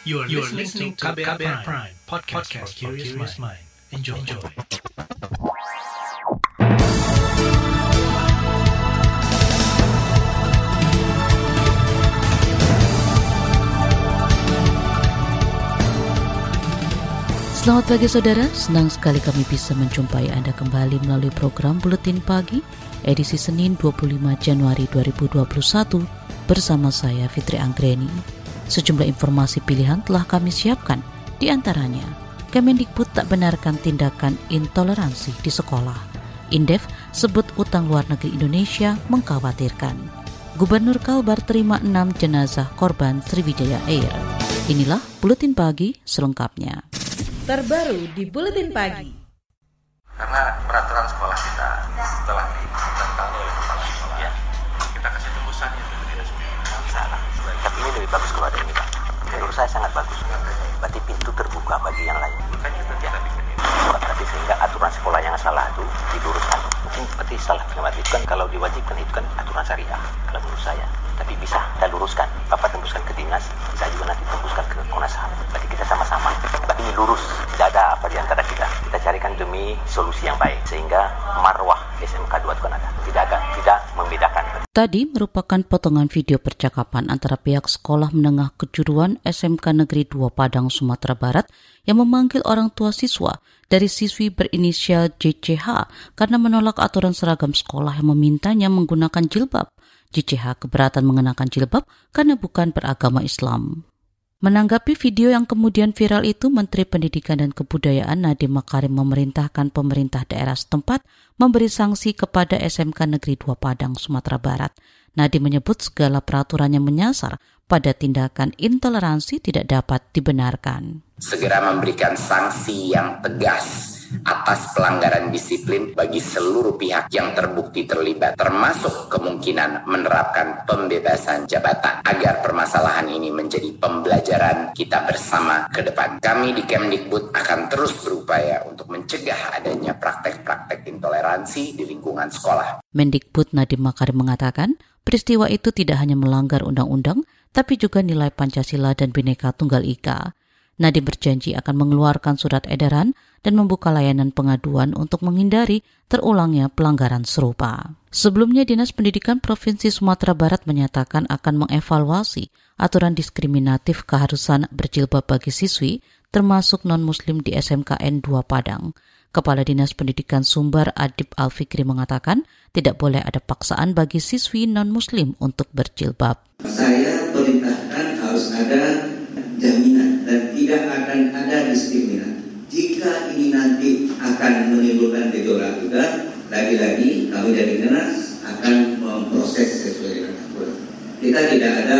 You are, you are listening to KBR, Prime, Prime podcast, podcast for curious mind. Enjoy. Enjoy. Selamat pagi saudara, senang sekali kami bisa menjumpai Anda kembali melalui program Buletin Pagi edisi Senin 25 Januari 2021 bersama saya Fitri Anggreni. Sejumlah informasi pilihan telah kami siapkan, di antaranya Kemendikbud tak benarkan tindakan intoleransi di sekolah. Indef sebut utang luar negeri Indonesia mengkhawatirkan. Gubernur Kalbar terima enam jenazah korban Sriwijaya Air. Inilah Buletin Pagi selengkapnya terbaru di Buletin Pagi. Karena peraturan sekolah kita bagus kalau ada ini Pak. Menurut saya sangat bagus. Berarti pintu terbuka bagi yang lain. Kita. Berarti sehingga aturan sekolah yang salah itu diluruskan. Mungkin berarti salah pengamati kan kalau diwajibkan itu kan aturan syariah. Kalau menurut saya. Tapi bisa kita luruskan. Bapak tembuskan ke dinas, saya juga nanti tembuskan ke Komnas HAM. Berarti kita sama-sama. Berarti ini lurus. Tidak ada apa di antara kita. Kita carikan demi solusi yang baik. Sehingga marwah SMK 2 itu kan Tadi merupakan potongan video percakapan antara pihak sekolah menengah kejuruan SMK Negeri 2 Padang, Sumatera Barat yang memanggil orang tua siswa dari siswi berinisial JCH karena menolak aturan seragam sekolah yang memintanya menggunakan jilbab. JCH keberatan mengenakan jilbab karena bukan beragama Islam. Menanggapi video yang kemudian viral itu, Menteri Pendidikan dan Kebudayaan Nadiem Makarim memerintahkan pemerintah daerah setempat memberi sanksi kepada SMK Negeri 2 Padang, Sumatera Barat. Nadiem menyebut segala peraturan yang menyasar pada tindakan intoleransi tidak dapat dibenarkan. Segera memberikan sanksi yang tegas atas pelanggaran disiplin bagi seluruh pihak yang terbukti terlibat, termasuk kemungkinan menerapkan pembebasan jabatan agar permasalahan ini menjadi pembelajaran kita bersama ke depan. Kami di Kemdikbud akan terus berupaya untuk mencegah adanya praktek-praktek intoleransi di lingkungan sekolah. Mendikbud Nadiem Makarim mengatakan, peristiwa itu tidak hanya melanggar undang-undang, tapi juga nilai Pancasila dan Bhinneka Tunggal Ika. Nadiem berjanji akan mengeluarkan surat edaran dan membuka layanan pengaduan untuk menghindari terulangnya pelanggaran serupa. Sebelumnya, Dinas Pendidikan Provinsi Sumatera Barat menyatakan akan mengevaluasi aturan diskriminatif keharusan berjilbab bagi siswi, termasuk non-muslim di SMKN 2 Padang. Kepala Dinas Pendidikan Sumbar Adib Alfikri mengatakan tidak boleh ada paksaan bagi siswi non-muslim untuk berjilbab. Saya perintahkan harus ada jaminan dan tidak akan ada diskriminasi. Jika ini nanti akan menimbulkan gejolak juga, lagi-lagi kami dari dinas akan memproses sesuai dengan aturan. Kita tidak ada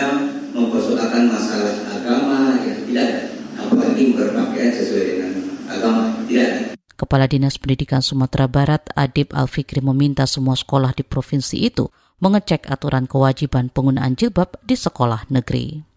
mempersoalkan masalah agama, ya tidak ada. Apalagi berpakaian sesuai dengan agama, tidak ada. Kepala Dinas Pendidikan Sumatera Barat Adib Alfikri meminta semua sekolah di provinsi itu mengecek aturan kewajiban penggunaan jilbab di sekolah negeri.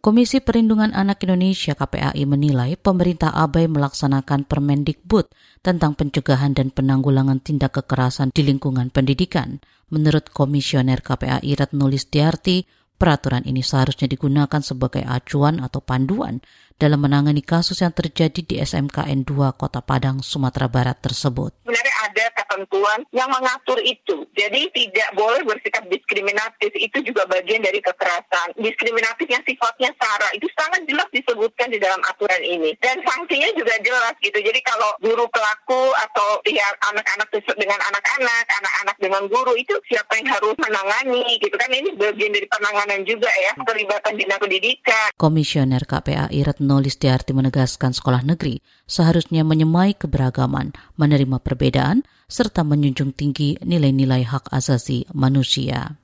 Komisi Perlindungan Anak Indonesia KPAI menilai pemerintah abai melaksanakan Permendikbud tentang pencegahan dan penanggulangan tindak kekerasan di lingkungan pendidikan. Menurut Komisioner KPAI Retno Listiarti, peraturan ini seharusnya digunakan sebagai acuan atau panduan dalam menangani kasus yang terjadi di SMKN 2 Kota Padang, Sumatera Barat tersebut. Sebenarnya ada ketentuan yang mengatur itu. Jadi tidak boleh bersikap diskriminatif. Itu juga bagian dari kekerasan. Diskriminatif yang sifatnya sara itu sangat jelas disebutkan di dalam aturan ini. Dan sanksinya juga jelas gitu. Jadi kalau guru pelaku atau pihak anak-anak dengan anak-anak, anak-anak dengan guru itu siapa yang harus menangani gitu kan. Ini bagian dari penanganan juga ya. Terlibatan dinas pendidikan. Komisioner KPAI Retno Nolis Diarti menegaskan sekolah negeri seharusnya menyemai keberagaman, menerima perbedaan, serta menjunjung tinggi nilai-nilai hak asasi manusia.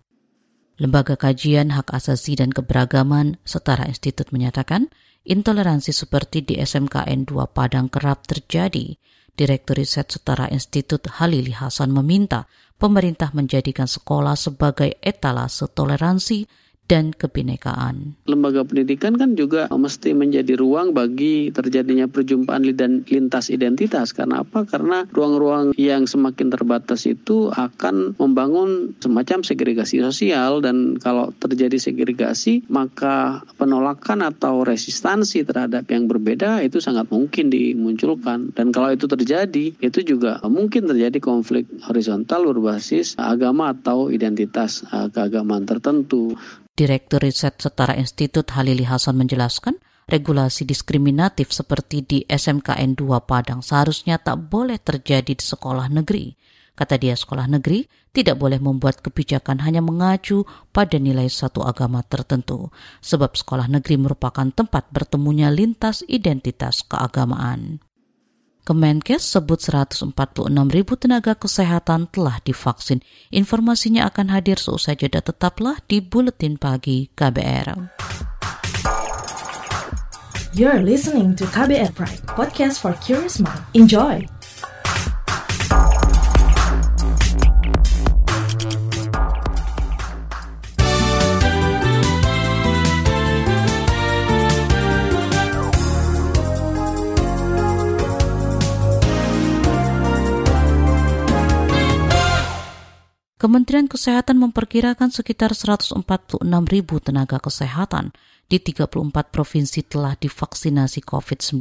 Lembaga Kajian Hak Asasi dan Keberagaman Setara Institut menyatakan, intoleransi seperti di SMKN 2 Padang kerap terjadi. Direktur Riset Setara Institut Halili Hasan meminta pemerintah menjadikan sekolah sebagai etalase toleransi dan kebinekaan. Lembaga pendidikan kan juga mesti menjadi ruang bagi terjadinya perjumpaan dan lintas identitas. Karena apa? Karena ruang-ruang yang semakin terbatas itu akan membangun semacam segregasi sosial dan kalau terjadi segregasi maka penolakan atau resistansi terhadap yang berbeda itu sangat mungkin dimunculkan dan kalau itu terjadi itu juga mungkin terjadi konflik horizontal berbasis agama atau identitas uh, keagamaan tertentu. Direktur Riset Setara Institut Halili Hasan menjelaskan, regulasi diskriminatif seperti di SMKN 2 Padang seharusnya tak boleh terjadi di sekolah negeri. Kata dia sekolah negeri tidak boleh membuat kebijakan hanya mengacu pada nilai satu agama tertentu, sebab sekolah negeri merupakan tempat bertemunya lintas identitas keagamaan. Kemenkes sebut 146 ribu tenaga kesehatan telah divaksin. Informasinya akan hadir seusai jeda tetaplah di Buletin Pagi KBR. You're listening to KBR Pride, podcast for curious mind. Enjoy! Kementerian Kesehatan memperkirakan sekitar 146 ribu tenaga kesehatan di 34 provinsi telah divaksinasi COVID-19.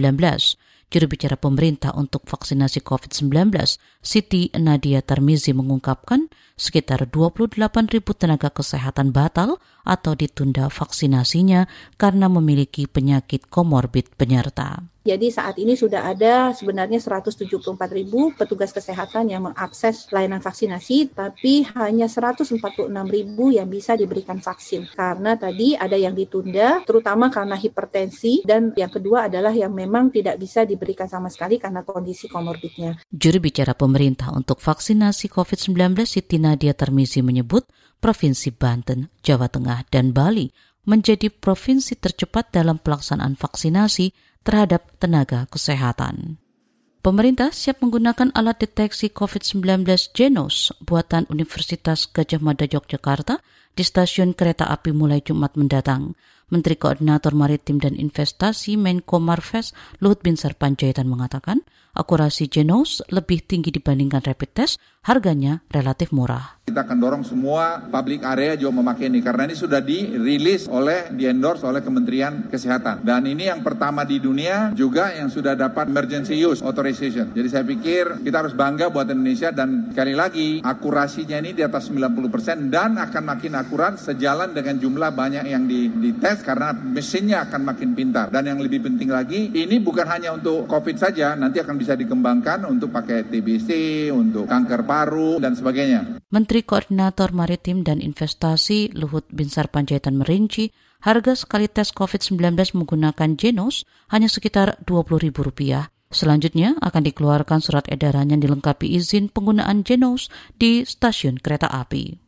Juru bicara pemerintah untuk vaksinasi COVID-19, Siti Nadia Tarmizi mengungkapkan sekitar 28 ribu tenaga kesehatan batal atau ditunda vaksinasinya karena memiliki penyakit komorbid penyerta. Jadi saat ini sudah ada sebenarnya 174 ribu petugas kesehatan yang mengakses layanan vaksinasi, tapi hanya 146 ribu yang bisa diberikan vaksin. Karena tadi ada yang ditunda, terutama karena hipertensi, dan yang kedua adalah yang memang tidak bisa diberikan sama sekali karena kondisi komorbidnya. Juru bicara pemerintah untuk vaksinasi COVID-19 Siti Nadia Tarmizi menyebut Provinsi Banten, Jawa Tengah, dan Bali menjadi provinsi tercepat dalam pelaksanaan vaksinasi terhadap tenaga kesehatan. Pemerintah siap menggunakan alat deteksi COVID-19 Genos buatan Universitas Gajah Mada Yogyakarta di stasiun kereta api mulai Jumat mendatang. Menteri Koordinator Maritim dan Investasi Menko Marves Luhut Binsar Panjaitan mengatakan, akurasi Genos lebih tinggi dibandingkan rapid test, harganya relatif murah. Kita akan dorong semua public area juga memakai ini karena ini sudah dirilis oleh di endorse oleh Kementerian Kesehatan dan ini yang pertama di dunia juga yang sudah dapat emergency use authorization. Jadi saya pikir kita harus bangga buat Indonesia dan sekali lagi akurasinya ini di atas 90% dan akan makin akurat sejalan dengan jumlah banyak yang di, dites karena mesinnya akan makin pintar dan yang lebih penting lagi ini bukan hanya untuk COVID saja nanti akan bisa dikembangkan untuk pakai TBC, untuk kanker paru dan sebagainya. Menteri Koordinator Maritim dan Investasi Luhut Binsar Panjaitan merinci harga sekali tes COVID-19 menggunakan Genos hanya sekitar Rp20.000. Selanjutnya akan dikeluarkan surat edaran yang dilengkapi izin penggunaan Genos di stasiun kereta api.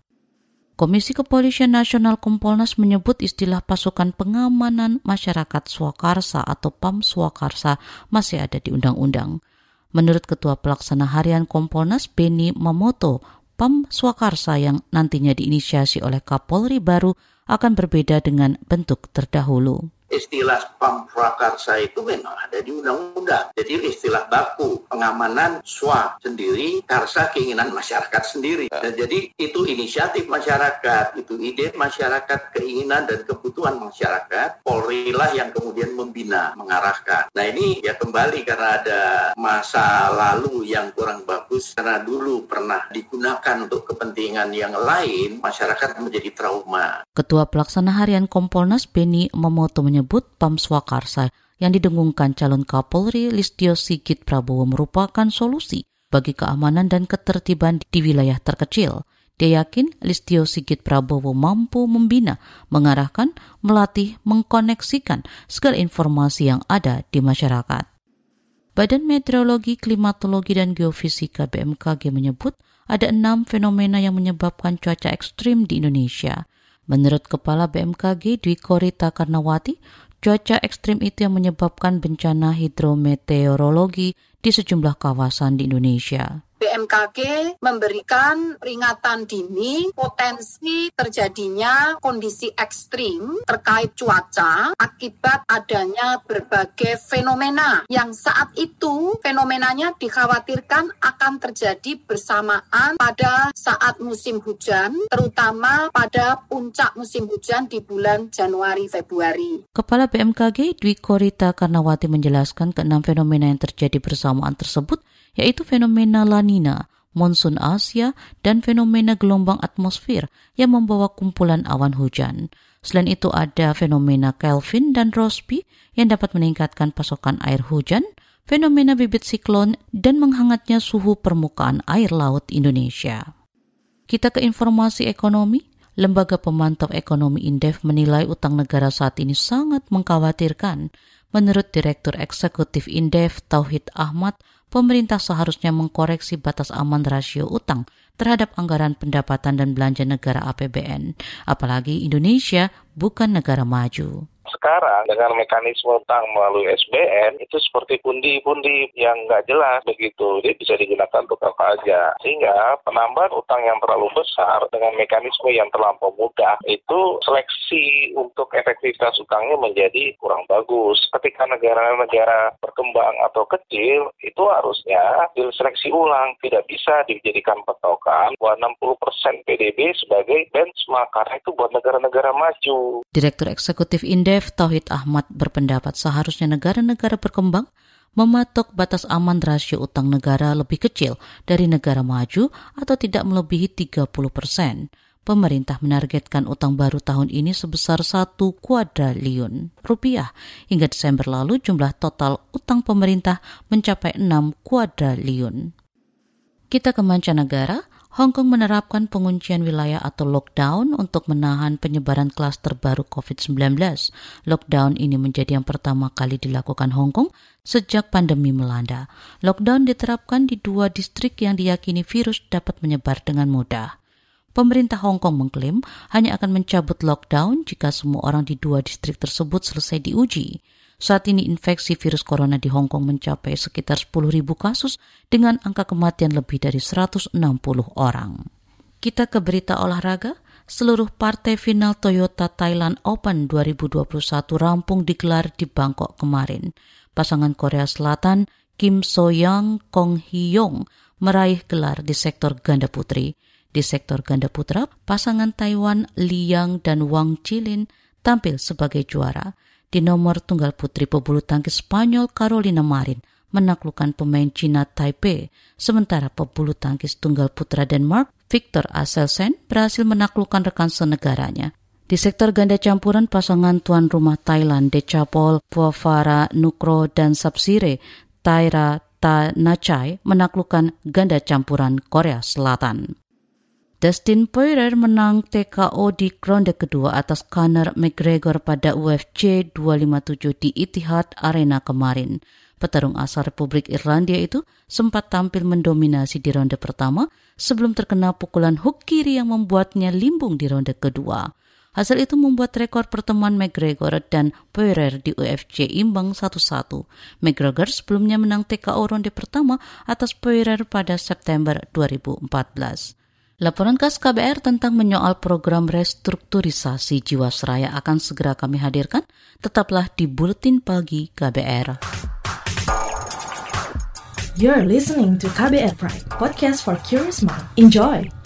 Komisi Kepolisian Nasional Kompolnas menyebut istilah pasukan pengamanan masyarakat Swakarsa atau PAM Swakarsa masih ada di undang-undang. Menurut Ketua Pelaksana Harian Kompolnas Beni Mamoto, PAM Swakarsa yang nantinya diinisiasi oleh Kapolri baru akan berbeda dengan bentuk terdahulu istilah PAM Prakarsa itu memang ada di undang-undang. Jadi istilah baku pengamanan SWA sendiri, karsa keinginan masyarakat sendiri. Dan jadi itu inisiatif masyarakat, itu ide masyarakat, keinginan dan kebutuhan masyarakat. Polri lah yang kemudian membina, mengarahkan. Nah ini ya kembali karena ada masa lalu yang kurang bagus karena dulu pernah digunakan untuk kepentingan yang lain, masyarakat menjadi trauma. Ketua Pelaksana Harian Kompolnas Beni Momoto menyebut PAM Swakarsa yang didengungkan calon Kapolri Listio Sigit Prabowo merupakan solusi bagi keamanan dan ketertiban di wilayah terkecil. Dia yakin Listio Sigit Prabowo mampu membina, mengarahkan, melatih, mengkoneksikan segala informasi yang ada di masyarakat. Badan Meteorologi, Klimatologi, dan Geofisika BMKG menyebut ada enam fenomena yang menyebabkan cuaca ekstrim di Indonesia – Menurut Kepala BMKG Dwi Korita Karnawati, cuaca ekstrim itu yang menyebabkan bencana hidrometeorologi di sejumlah kawasan di Indonesia. BMKG memberikan peringatan dini potensi terjadinya kondisi ekstrim terkait cuaca akibat adanya berbagai fenomena yang saat itu fenomenanya dikhawatirkan akan terjadi bersamaan pada saat musim hujan, terutama pada puncak musim hujan di bulan Januari Februari. Kepala BMKG Dwi Korita Karnawati menjelaskan keenam fenomena yang terjadi bersamaan tersebut yaitu fenomena La Nina, monsun Asia, dan fenomena gelombang atmosfer yang membawa kumpulan awan hujan. Selain itu ada fenomena Kelvin dan Rossby yang dapat meningkatkan pasokan air hujan, fenomena bibit siklon, dan menghangatnya suhu permukaan air laut Indonesia. Kita ke informasi ekonomi. Lembaga Pemantau Ekonomi Indef menilai utang negara saat ini sangat mengkhawatirkan. Menurut Direktur Eksekutif Indef Tauhid Ahmad, pemerintah seharusnya mengkoreksi batas aman rasio utang terhadap anggaran pendapatan dan belanja negara APBN. Apalagi Indonesia bukan negara maju sekarang dengan mekanisme utang melalui SBN itu seperti pundi-pundi yang nggak jelas begitu. Dia bisa digunakan untuk apa aja. Sehingga penambahan utang yang terlalu besar dengan mekanisme yang terlampau mudah itu seleksi untuk efektivitas utangnya menjadi kurang bagus. Ketika negara-negara berkembang atau kecil itu harusnya diseleksi ulang. Tidak bisa dijadikan petokan bahwa 60% PDB sebagai benchmark karena itu buat negara-negara maju. Direktur Eksekutif Indef Tauhid Ahmad berpendapat seharusnya negara-negara berkembang mematok batas aman rasio utang negara lebih kecil dari negara maju atau tidak melebihi 30 persen. Pemerintah menargetkan utang baru tahun ini sebesar 1 kuadriliun rupiah. Hingga Desember lalu jumlah total utang pemerintah mencapai 6 kuadriliun. Kita ke mancanegara, Hong Kong menerapkan penguncian wilayah atau lockdown untuk menahan penyebaran klaster baru COVID-19. Lockdown ini menjadi yang pertama kali dilakukan Hong Kong sejak pandemi melanda. Lockdown diterapkan di dua distrik yang diyakini virus dapat menyebar dengan mudah. Pemerintah Hong Kong mengklaim hanya akan mencabut lockdown jika semua orang di dua distrik tersebut selesai diuji. Saat ini infeksi virus corona di Hong Kong mencapai sekitar 10.000 kasus dengan angka kematian lebih dari 160 orang. Kita ke berita olahraga. Seluruh partai final Toyota Thailand Open 2021 rampung digelar di Bangkok kemarin. Pasangan Korea Selatan Kim So Young Kong Hyong meraih gelar di sektor ganda putri. Di sektor ganda putra, pasangan Taiwan Liang dan Wang Chilin tampil sebagai juara di nomor tunggal putri pebulu tangkis Spanyol Carolina Marin menaklukkan pemain Cina Taipei, sementara pebulu tangkis tunggal putra Denmark Victor Aselsen berhasil menaklukkan rekan senegaranya. Di sektor ganda campuran pasangan tuan rumah Thailand Decapol, Puavara, Nukro, dan Sapsire, Taira Tanachai menaklukkan ganda campuran Korea Selatan. Dustin Poirier menang TKO di ronde kedua atas Conor McGregor pada UFC 257 di Etihad Arena kemarin. Petarung asal Republik Irlandia itu sempat tampil mendominasi di ronde pertama sebelum terkena pukulan hook kiri yang membuatnya limbung di ronde kedua. Hasil itu membuat rekor pertemuan McGregor dan Poirier di UFC imbang 1-1. McGregor sebelumnya menang TKO ronde pertama atas Poirier pada September 2014. Laporan khas KBR tentang menyoal program restrukturisasi Jiwasraya akan segera kami hadirkan. Tetaplah di Buletin Pagi KBR. You're listening to KBR Pride, podcast for curious mind. Enjoy!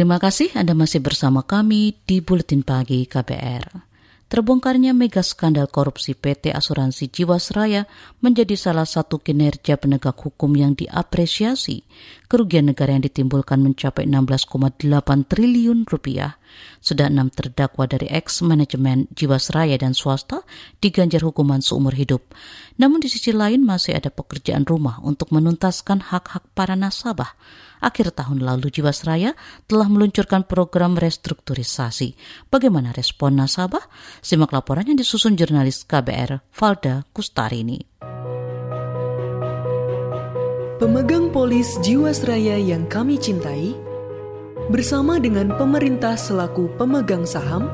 Terima kasih Anda masih bersama kami di Buletin Pagi KBR. Terbongkarnya mega skandal korupsi PT Asuransi Jiwasraya menjadi salah satu kinerja penegak hukum yang diapresiasi. Kerugian negara yang ditimbulkan mencapai 16,8 triliun rupiah. Sudah enam terdakwa dari ex-manajemen Jiwasraya dan swasta diganjar hukuman seumur hidup. Namun di sisi lain masih ada pekerjaan rumah untuk menuntaskan hak-hak para nasabah akhir tahun lalu Jiwasraya telah meluncurkan program restrukturisasi. Bagaimana respon nasabah? Simak laporan yang disusun jurnalis KBR Valda Kustarini. Pemegang polis Jiwasraya yang kami cintai, bersama dengan pemerintah selaku pemegang saham,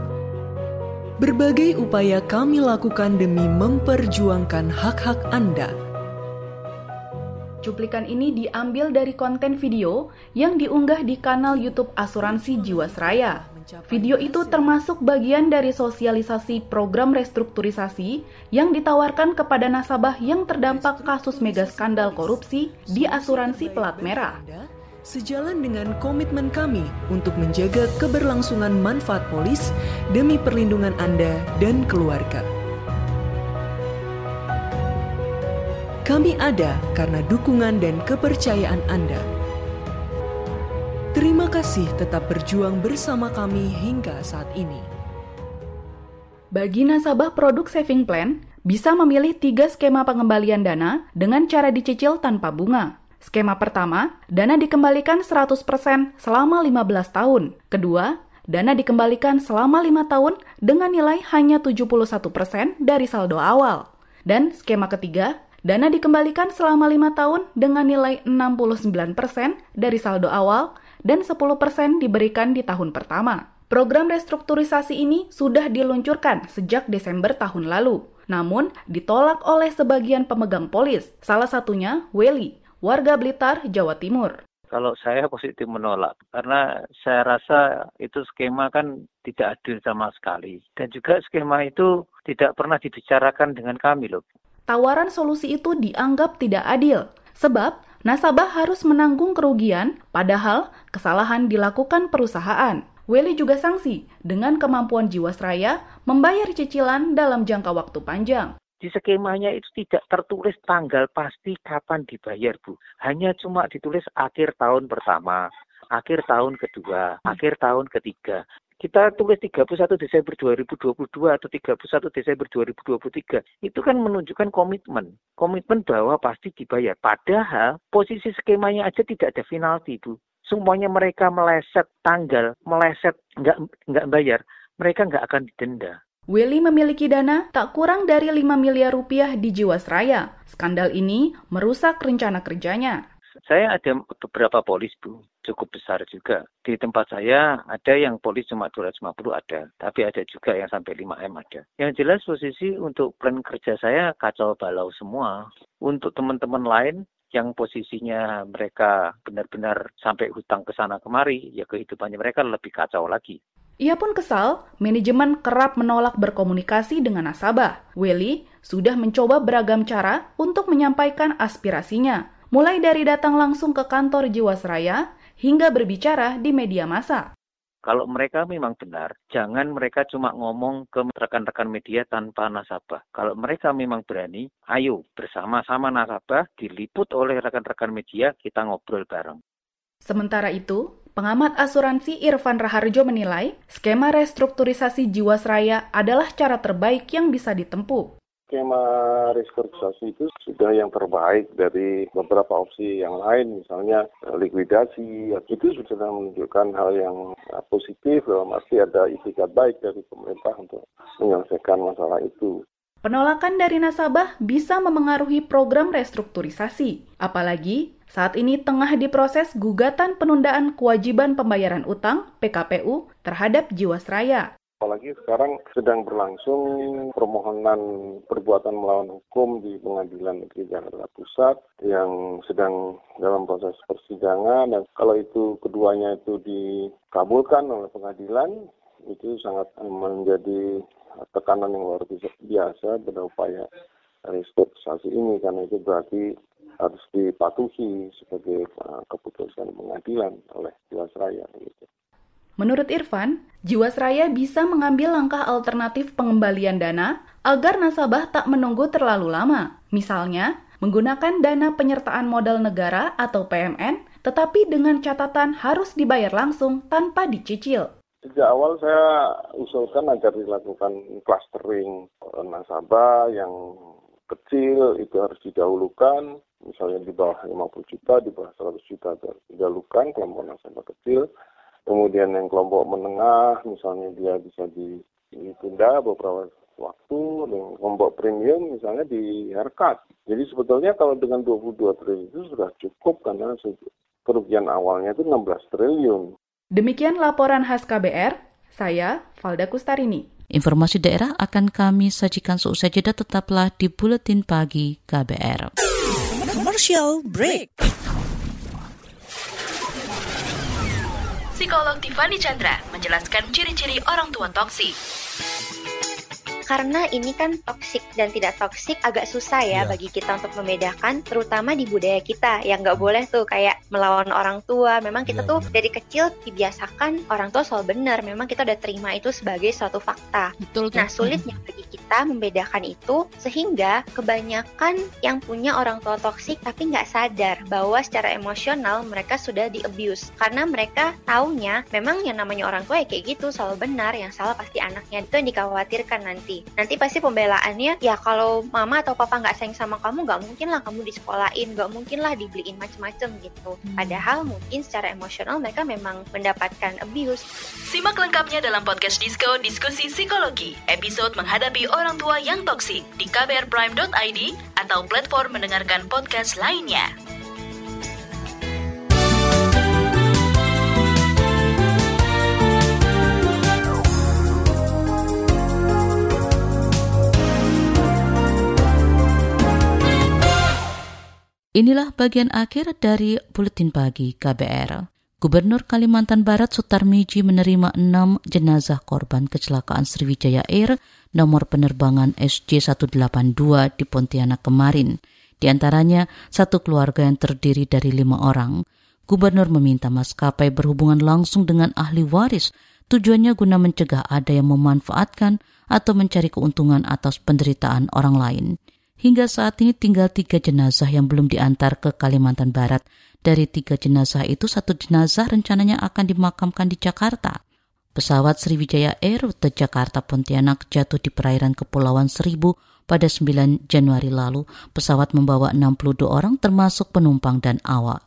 berbagai upaya kami lakukan demi memperjuangkan hak-hak Anda. Cuplikan ini diambil dari konten video yang diunggah di kanal YouTube Asuransi Jiwasraya. Video itu termasuk bagian dari sosialisasi program restrukturisasi yang ditawarkan kepada nasabah yang terdampak kasus mega skandal korupsi di asuransi pelat merah. Sejalan dengan komitmen kami untuk menjaga keberlangsungan manfaat polis demi perlindungan Anda dan keluarga. Kami ada karena dukungan dan kepercayaan Anda. Terima kasih tetap berjuang bersama kami hingga saat ini. Bagi nasabah produk saving plan, bisa memilih tiga skema pengembalian dana dengan cara dicicil tanpa bunga. Skema pertama, dana dikembalikan 100% selama 15 tahun. Kedua, dana dikembalikan selama 5 tahun dengan nilai hanya 71% dari saldo awal. Dan skema ketiga, dana dikembalikan selama 5 tahun dengan nilai 69% dari saldo awal dan 10% diberikan di tahun pertama. Program restrukturisasi ini sudah diluncurkan sejak Desember tahun lalu, namun ditolak oleh sebagian pemegang polis, salah satunya Weli, warga Blitar, Jawa Timur. Kalau saya positif menolak, karena saya rasa itu skema kan tidak adil sama sekali. Dan juga skema itu tidak pernah dibicarakan dengan kami loh. Tawaran solusi itu dianggap tidak adil, sebab nasabah harus menanggung kerugian, padahal kesalahan dilakukan perusahaan. Weli juga sanksi dengan kemampuan Jiwasraya membayar cicilan dalam jangka waktu panjang. Di skemanya itu tidak tertulis tanggal pasti kapan dibayar, Bu. Hanya cuma ditulis akhir tahun pertama, akhir tahun kedua, akhir tahun ketiga. Kita tulis 31 Desember 2022 atau 31 Desember 2023 itu kan menunjukkan komitmen. Komitmen bahwa pasti dibayar. Padahal posisi skemanya aja tidak ada penalti Bu. Semuanya mereka meleset tanggal meleset nggak nggak bayar. Mereka nggak akan didenda. Willy memiliki dana tak kurang dari 5 miliar rupiah di Jiwasraya. Skandal ini merusak rencana kerjanya. Saya ada beberapa polis, Bu, cukup besar juga. Di tempat saya ada yang polis cuma 250 ada, tapi ada juga yang sampai 5M ada. Yang jelas posisi untuk plan kerja saya kacau balau semua. Untuk teman-teman lain yang posisinya mereka benar-benar sampai hutang ke sana kemari, ya kehidupannya mereka lebih kacau lagi. Ia pun kesal, manajemen kerap menolak berkomunikasi dengan nasabah. Willy sudah mencoba beragam cara untuk menyampaikan aspirasinya, mulai dari datang langsung ke kantor Jiwasraya hingga berbicara di media massa. Kalau mereka memang benar, jangan mereka cuma ngomong ke rekan-rekan media tanpa nasabah. Kalau mereka memang berani, ayo bersama-sama nasabah diliput oleh rekan-rekan media, kita ngobrol bareng. Sementara itu, pengamat asuransi Irfan Raharjo menilai skema restrukturisasi Jiwasraya adalah cara terbaik yang bisa ditempuh skema restrukturisasi itu sudah yang terbaik dari beberapa opsi yang lain, misalnya eh, likuidasi. Itu sudah menunjukkan hal yang eh, positif dalam arti ada itikat baik dari pemerintah untuk menyelesaikan masalah itu. Penolakan dari nasabah bisa memengaruhi program restrukturisasi, apalagi saat ini tengah diproses gugatan penundaan kewajiban pembayaran utang PKPU terhadap Jiwasraya. Apalagi sekarang sedang berlangsung permohonan perbuatan melawan hukum di Pengadilan Negeri Jakarta Pusat yang sedang dalam proses persidangan dan kalau itu keduanya itu dikabulkan oleh pengadilan itu sangat menjadi tekanan yang luar biasa pada upaya restrukturisasi ini karena itu berarti harus dipatuhi sebagai uh, keputusan pengadilan oleh Jiwasraya gitu. Menurut Irfan, Jiwasraya bisa mengambil langkah alternatif pengembalian dana agar nasabah tak menunggu terlalu lama. Misalnya, menggunakan dana penyertaan modal negara atau PMN, tetapi dengan catatan harus dibayar langsung tanpa dicicil. Sejak awal saya usulkan agar dilakukan clustering nasabah yang kecil itu harus didahulukan, misalnya di bawah 50 juta, di bawah 100 juta didahulukan kelompok nasabah kecil, Kemudian yang kelompok menengah, misalnya dia bisa ditunda beberapa waktu dengan kelompok premium misalnya di haircut. Jadi sebetulnya kalau dengan 22 triliun itu sudah cukup karena kerugian awalnya itu 16 triliun. Demikian laporan khas KBR, saya Valda Kustarini. Informasi daerah akan kami sajikan seusai jeda tetaplah di Buletin Pagi KBR. Commercial break. Psikolog Tiffany Chandra menjelaskan ciri-ciri orang tua toksik. Karena ini kan toksik dan tidak toksik agak susah ya, ya bagi kita untuk membedakan terutama di budaya kita. Yang nggak boleh tuh kayak melawan orang tua. Memang kita ya, tuh ya. dari kecil dibiasakan orang tua soal benar. Memang kita udah terima itu sebagai suatu fakta. Betul, nah sulitnya bagi kita membedakan itu sehingga kebanyakan yang punya orang tua toksik tapi nggak sadar bahwa secara emosional mereka sudah di abuse karena mereka taunya memang yang namanya orang tua ya kayak gitu selalu benar yang salah pasti anaknya. Itu yang dikhawatirkan nanti. Nanti pasti pembelaannya ya kalau mama atau papa nggak sayang sama kamu nggak mungkin lah kamu disekolahin nggak mungkin lah dibeliin macem-macem gitu. Hmm. padahal mungkin secara emosional mereka memang mendapatkan abuse. Simak lengkapnya dalam podcast Disco Diskusi Psikologi episode menghadapi orang tua yang toksik di kbrprime.id atau platform mendengarkan podcast lainnya Inilah bagian akhir dari Buletin Pagi KBR. Gubernur Kalimantan Barat Sutarmiji menerima enam jenazah korban kecelakaan Sriwijaya Air nomor penerbangan SJ182 di Pontianak kemarin. Di antaranya satu keluarga yang terdiri dari lima orang. Gubernur meminta maskapai berhubungan langsung dengan ahli waris tujuannya guna mencegah ada yang memanfaatkan atau mencari keuntungan atas penderitaan orang lain. Hingga saat ini tinggal tiga jenazah yang belum diantar ke Kalimantan Barat. Dari tiga jenazah itu, satu jenazah rencananya akan dimakamkan di Jakarta. Pesawat Sriwijaya Air rute Jakarta Pontianak jatuh di perairan Kepulauan Seribu pada 9 Januari lalu. Pesawat membawa 62 orang termasuk penumpang dan awak.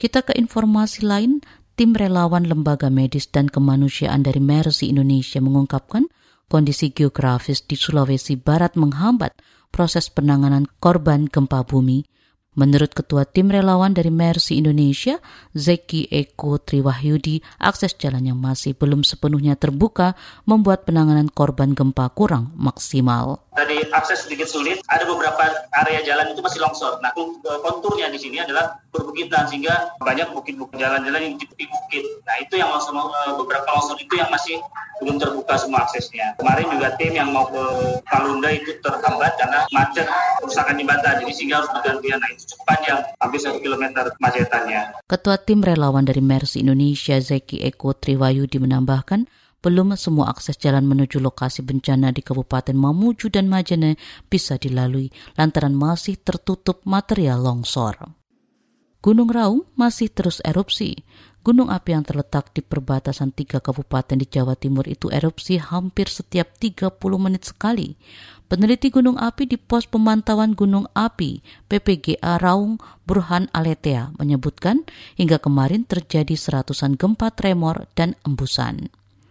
Kita ke informasi lain, tim relawan lembaga medis dan kemanusiaan dari Mercy Indonesia mengungkapkan kondisi geografis di Sulawesi Barat menghambat proses penanganan korban gempa bumi. Menurut Ketua Tim Relawan dari Mercy Indonesia, Zeki Eko Triwahyudi, akses jalan yang masih belum sepenuhnya terbuka membuat penanganan korban gempa kurang maksimal. Tadi akses sedikit sulit, ada beberapa area jalan itu masih longsor. Nah, konturnya di sini adalah perbukitan sehingga banyak bukit-bukit jalan-jalan yang di bukit. Nah, itu yang longsor eh, beberapa longsor itu yang masih belum terbuka semua aksesnya. Kemarin juga tim yang mau ke Kalunda itu terhambat karena macet kerusakan jembatan, jadi sehingga harus bergantian. Nah itu cukup panjang, hampir satu kilometer macetannya. Ketua tim relawan dari Mercy Indonesia, Zeki Eko Triwayudi menambahkan, belum semua akses jalan menuju lokasi bencana di Kabupaten Mamuju dan Majene bisa dilalui lantaran masih tertutup material longsor. Gunung Raung masih terus erupsi. Gunung api yang terletak di perbatasan tiga kabupaten di Jawa Timur itu erupsi hampir setiap 30 menit sekali. Peneliti gunung api di pos pemantauan gunung api PPGA Raung Burhan Aletea menyebutkan hingga kemarin terjadi seratusan gempa tremor dan embusan.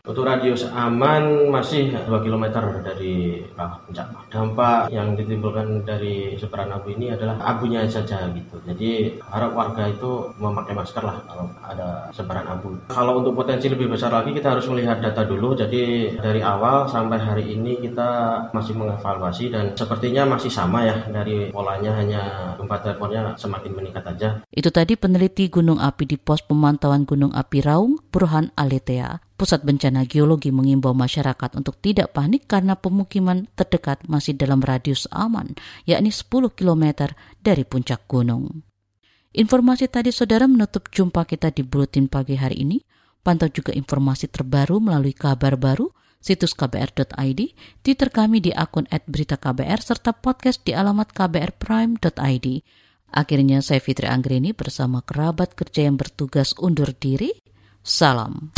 Untuk radius aman masih 2 km dari puncak. Dampak yang ditimbulkan dari sebaran abu ini adalah abunya saja gitu. Jadi harap warga itu memakai masker lah kalau ada sebaran abu. Kalau untuk potensi lebih besar lagi kita harus melihat data dulu. Jadi dari awal sampai hari ini kita masih mengevaluasi dan sepertinya masih sama ya dari polanya hanya gempa teleponnya semakin meningkat aja. Itu tadi peneliti gunung api di pos pemantauan gunung api Raung, Burhan Aletea. Pusat Bencana Geologi mengimbau masyarakat untuk tidak panik karena pemukiman terdekat masih dalam radius aman, yakni 10 km dari puncak gunung. Informasi tadi saudara menutup jumpa kita di Buletin Pagi hari ini. Pantau juga informasi terbaru melalui kabar baru, situs kbr.id, Twitter kami di akun @beritaKBR serta podcast di alamat kbrprime.id. Akhirnya saya Fitri Anggreni bersama kerabat kerja yang bertugas undur diri. Salam.